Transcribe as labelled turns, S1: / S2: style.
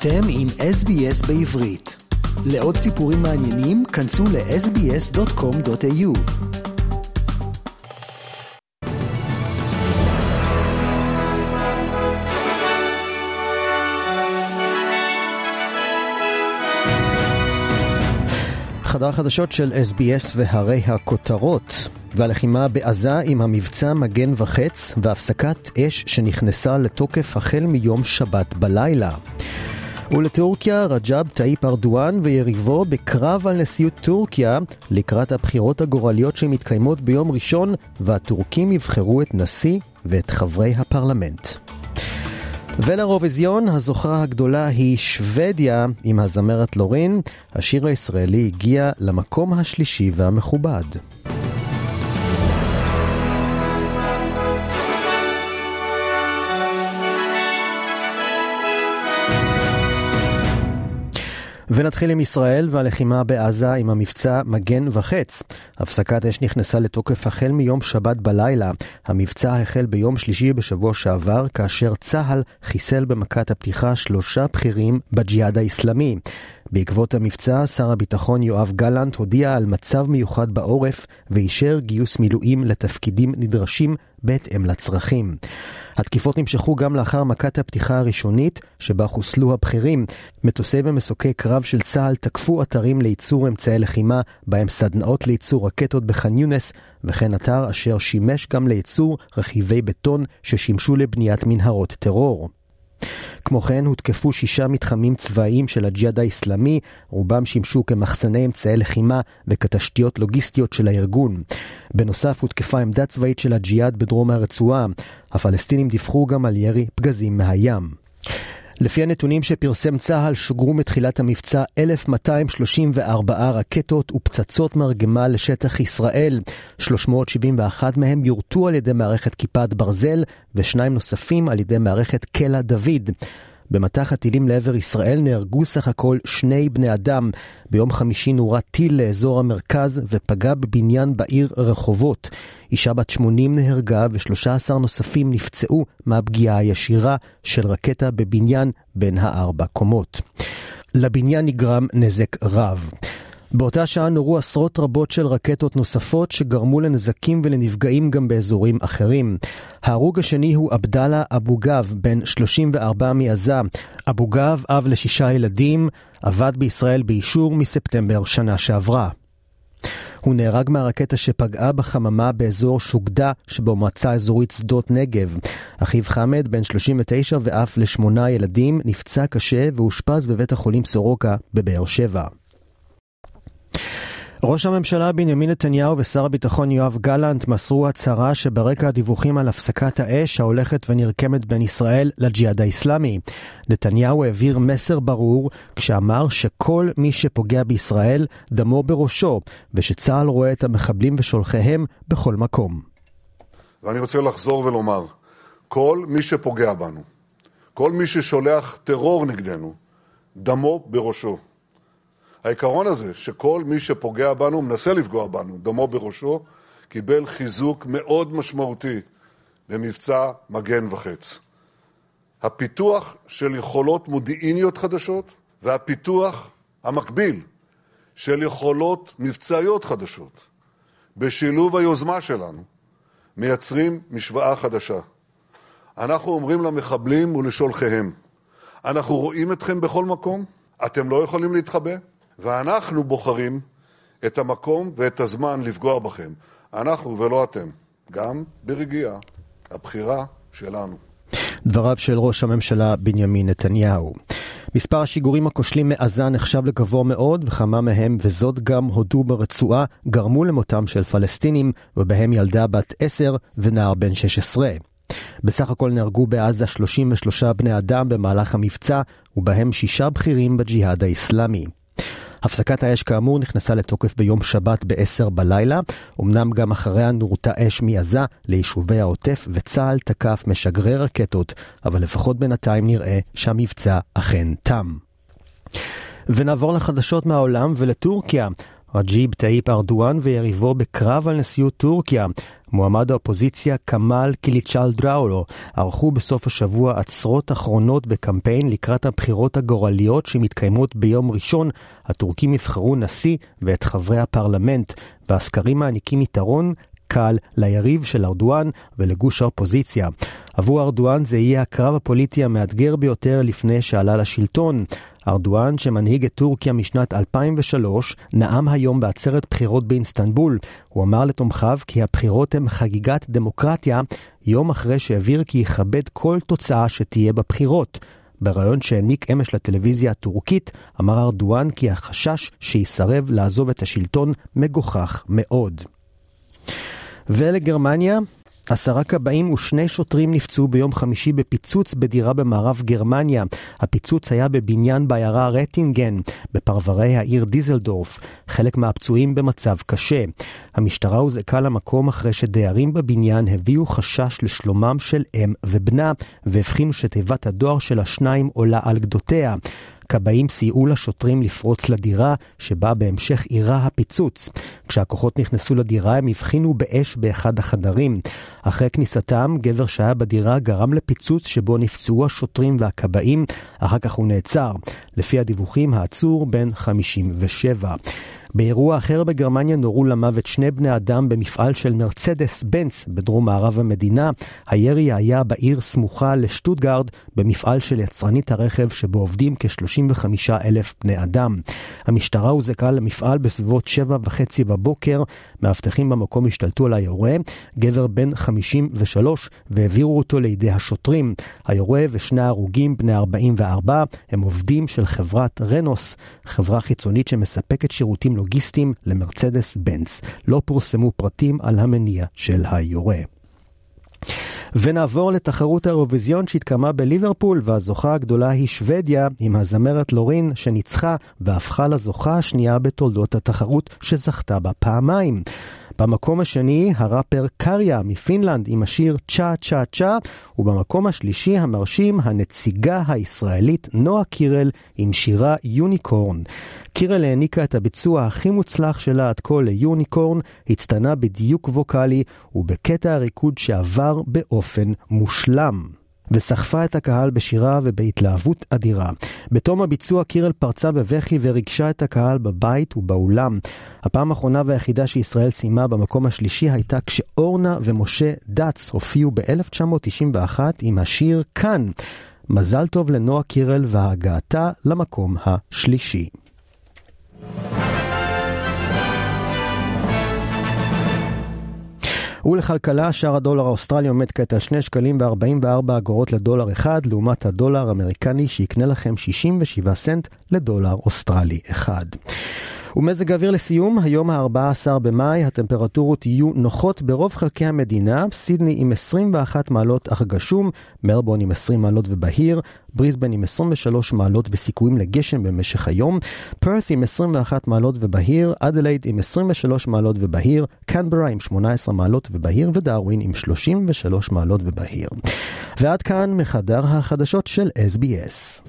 S1: אתם עם SBS בעברית. לעוד סיפורים מעניינים, כנסו ל-sbs.com.au. חדר החדשות של SBS והרי הכותרות והלחימה בעזה עם המבצע מגן וחץ והפסקת אש שנכנסה לתוקף החל מיום שבת בלילה. ולטורקיה רג'אב טאיפ ארדואן ויריבו בקרב על נשיאות טורקיה לקראת הבחירות הגורליות שמתקיימות ביום ראשון והטורקים יבחרו את נשיא ואת חברי הפרלמנט. ולאירוויזיון הזוכה הגדולה היא שוודיה עם הזמרת לורין. השיר הישראלי הגיע למקום השלישי והמכובד. ונתחיל עם ישראל והלחימה בעזה עם המבצע מגן וחץ. הפסקת אש נכנסה לתוקף החל מיום שבת בלילה. המבצע החל ביום שלישי בשבוע שעבר, כאשר צה"ל חיסל במכת הפתיחה שלושה בכירים בג'יהאד האיסלאמי. בעקבות המבצע, שר הביטחון יואב גלנט הודיע על מצב מיוחד בעורף ואישר גיוס מילואים לתפקידים נדרשים בהתאם לצרכים. התקיפות נמשכו גם לאחר מכת הפתיחה הראשונית, שבה חוסלו הבכירים. מטוסי ומסוקי קרב של צה"ל תקפו אתרים לייצור אמצעי לחימה, בהם סדנאות לייצור רקטות בח'אן יונס, וכן אתר אשר שימש גם לייצור רכיבי בטון ששימשו לבניית מנהרות טרור. כמו כן הותקפו שישה מתחמים צבאיים של הג'יהאד האיסלאמי, רובם שימשו כמחסני אמצעי לחימה וכתשתיות לוגיסטיות של הארגון. בנוסף הותקפה עמדה צבאית של הג'יהאד בדרום הרצועה. הפלסטינים דיווחו גם על ירי פגזים מהים. לפי הנתונים שפרסם צה"ל, שוגרו מתחילת המבצע 1,234 רקטות ופצצות מרגמה לשטח ישראל. 371 מהם יורטו על ידי מערכת כיפת ברזל, ושניים נוספים על ידי מערכת קלע דוד. במטח הטילים לעבר ישראל נהרגו סך הכל שני בני אדם. ביום חמישי נורה טיל לאזור המרכז ופגע בבניין בעיר רחובות. אישה בת 80 נהרגה ו-13 נוספים נפצעו מהפגיעה הישירה של רקטה בבניין בין הארבע קומות. לבניין נגרם נזק רב. באותה שעה נורו עשרות רבות של רקטות נוספות שגרמו לנזקים ולנפגעים גם באזורים אחרים. ההרוג השני הוא עבדאללה אבו גב, בן 34 מעזה. אבו גב, אב לשישה ילדים, עבד בישראל באישור מספטמבר שנה שעברה. הוא נהרג מהרקטה שפגעה בחממה באזור שוגדה שבמועצה האזורית שדות נגב. אחיו חמד, בן 39 ואף לשמונה ילדים, נפצע קשה ואושפז בבית החולים סורוקה בבאר שבע. ראש הממשלה בנימין נתניהו ושר הביטחון יואב גלנט מסרו הצהרה שברקע הדיווחים על הפסקת האש ההולכת ונרקמת בין ישראל לג'יהאד האיסלאמי. נתניהו העביר מסר ברור כשאמר שכל מי שפוגע בישראל דמו בראשו, ושצה"ל רואה את המחבלים ושולחיהם בכל מקום.
S2: ואני רוצה לחזור ולומר, כל מי שפוגע בנו, כל מי ששולח טרור נגדנו, דמו בראשו. העיקרון הזה, שכל מי שפוגע בנו, מנסה לפגוע בנו, דמו בראשו, קיבל חיזוק מאוד משמעותי במבצע מגן וחץ. הפיתוח של יכולות מודיעיניות חדשות והפיתוח המקביל של יכולות מבצעיות חדשות, בשילוב היוזמה שלנו, מייצרים משוואה חדשה. אנחנו אומרים למחבלים ולשולחיהם, אנחנו רואים אתכם בכל מקום, אתם לא יכולים להתחבא, ואנחנו בוחרים את המקום ואת הזמן לפגוע בכם. אנחנו ולא אתם. גם ברגיעה. הבחירה שלנו.
S1: דבריו של ראש הממשלה בנימין נתניהו. מספר השיגורים הכושלים מעזה נחשב לגבוה מאוד, וכמה מהם, וזאת גם הודו ברצועה, גרמו למותם של פלסטינים, ובהם ילדה בת 10 ונער בן 16. בסך הכל נהרגו בעזה 33 בני אדם במהלך המבצע, ובהם שישה בכירים בג'יהאד האיסלאמי. הפסקת האש כאמור נכנסה לתוקף ביום שבת ב-10 בלילה, אמנם גם אחריה נורתה אש מעזה ליישובי העוטף וצה"ל תקף משגרי רקטות, אבל לפחות בינתיים נראה שהמבצע אכן תם. ונעבור לחדשות מהעולם ולטורקיה. רג'יב טאיפ ארדואן ויריבו בקרב על נשיאות טורקיה. מועמד האופוזיציה כמאל קיליצ'ל דראולו ערכו בסוף השבוע עצרות אחרונות בקמפיין לקראת הבחירות הגורליות שמתקיימות ביום ראשון. הטורקים יבחרו נשיא ואת חברי הפרלמנט, והסקרים מעניקים יתרון קל ליריב של ארדואן ולגוש האופוזיציה. עבור ארדואן זה יהיה הקרב הפוליטי המאתגר ביותר לפני שעלה לשלטון. ארדואן, שמנהיג את טורקיה משנת 2003, נאם היום בעצרת בחירות באינסטנבול. הוא אמר לתומכיו כי הבחירות הן חגיגת דמוקרטיה, יום אחרי שהבהיר כי יכבד כל תוצאה שתהיה בבחירות. בריאיון שהעניק אמש לטלוויזיה הטורקית, אמר ארדואן כי החשש שיסרב לעזוב את השלטון מגוחך מאוד. ולגרמניה, עשרה כבאים ושני שוטרים נפצעו ביום חמישי בפיצוץ בדירה במערב גרמניה. הפיצוץ היה בבניין בעיירה רטינגן, בפרברי העיר דיזלדורף. חלק מהפצועים במצב קשה. המשטרה הוזעקה למקום אחרי שדיירים בבניין הביעו חשש לשלומם של אם ובנה, והבחינו שתיבת הדואר של השניים עולה על גדותיה. כבאים סייעו לשוטרים לפרוץ לדירה, שבה בהמשך אירע הפיצוץ. כשהכוחות נכנסו לדירה הם הבחינו באש באחד החדרים. אחרי כניסתם, גבר שהיה בדירה גרם לפיצוץ שבו נפצעו השוטרים והכבאים, אחר כך הוא נעצר. לפי הדיווחים, העצור בן 57. באירוע אחר בגרמניה נורו למוות שני בני אדם במפעל של מרצדס בנץ בדרום מערב המדינה. הירי היה בעיר סמוכה לשטוטגרד, במפעל של יצרנית הרכב שבו עובדים כ-35 אלף בני אדם. המשטרה הוזעקה למפעל בסביבות שבע וחצי בבוקר. מאבטחים במקום השתלטו על היורה, גבר בן 53, והעבירו אותו לידי השוטרים. היורה ושני ההרוגים, בני 44, הם עובדים של חברת רנוס, חברה חיצונית שמספקת שירותים לוגיסטיים למרצדס בנץ. לא פורסמו פרטים על המניע של היורה. ונעבור לתחרות האירוויזיון שהתקיימה בליברפול, והזוכה הגדולה היא שוודיה, עם הזמרת לורין שניצחה והפכה לזוכה השנייה בתולדות התחרות שזכתה בה פעמיים. במקום השני, הראפר קריה מפינלנד עם השיר צ'ה צ'ה צ'ה, ובמקום השלישי המרשים, הנציגה הישראלית נועה קירל עם שירה יוניקורן. קירל העניקה את הביצוע הכי מוצלח שלה עד כה ליוניקורן, הצטנה בדיוק ווקאלי ובקטע הריקוד שעבר באופן מושלם. וסחפה את הקהל בשירה ובהתלהבות אדירה. בתום הביצוע קירל פרצה בבכי וריגשה את הקהל בבית ובאולם. הפעם האחרונה והיחידה שישראל סיימה במקום השלישי הייתה כשאורנה ומשה דץ הופיעו ב-1991 עם השיר כאן. מזל טוב לנועה קירל והגעתה למקום השלישי. ולכלכלה, שער הדולר האוסטרלי עומד כעת על 2 שקלים ו-44 אגורות לדולר אחד, לעומת הדולר האמריקני שיקנה לכם 67 סנט לדולר אוסטרלי אחד. ומזג האוויר לסיום, היום ה-14 במאי, הטמפרטורות יהיו נוחות ברוב חלקי המדינה, סידני עם 21 מעלות אך גשום, מלבורן עם 20 מעלות ובהיר, בריסבן עם 23 מעלות וסיכויים לגשם במשך היום, פרת עם 21 מעלות ובהיר, אדלייד עם 23 מעלות ובהיר, קנברה עם 18 מעלות ובהיר ודרווין עם 33 מעלות ובהיר. ועד כאן מחדר החדשות של SBS.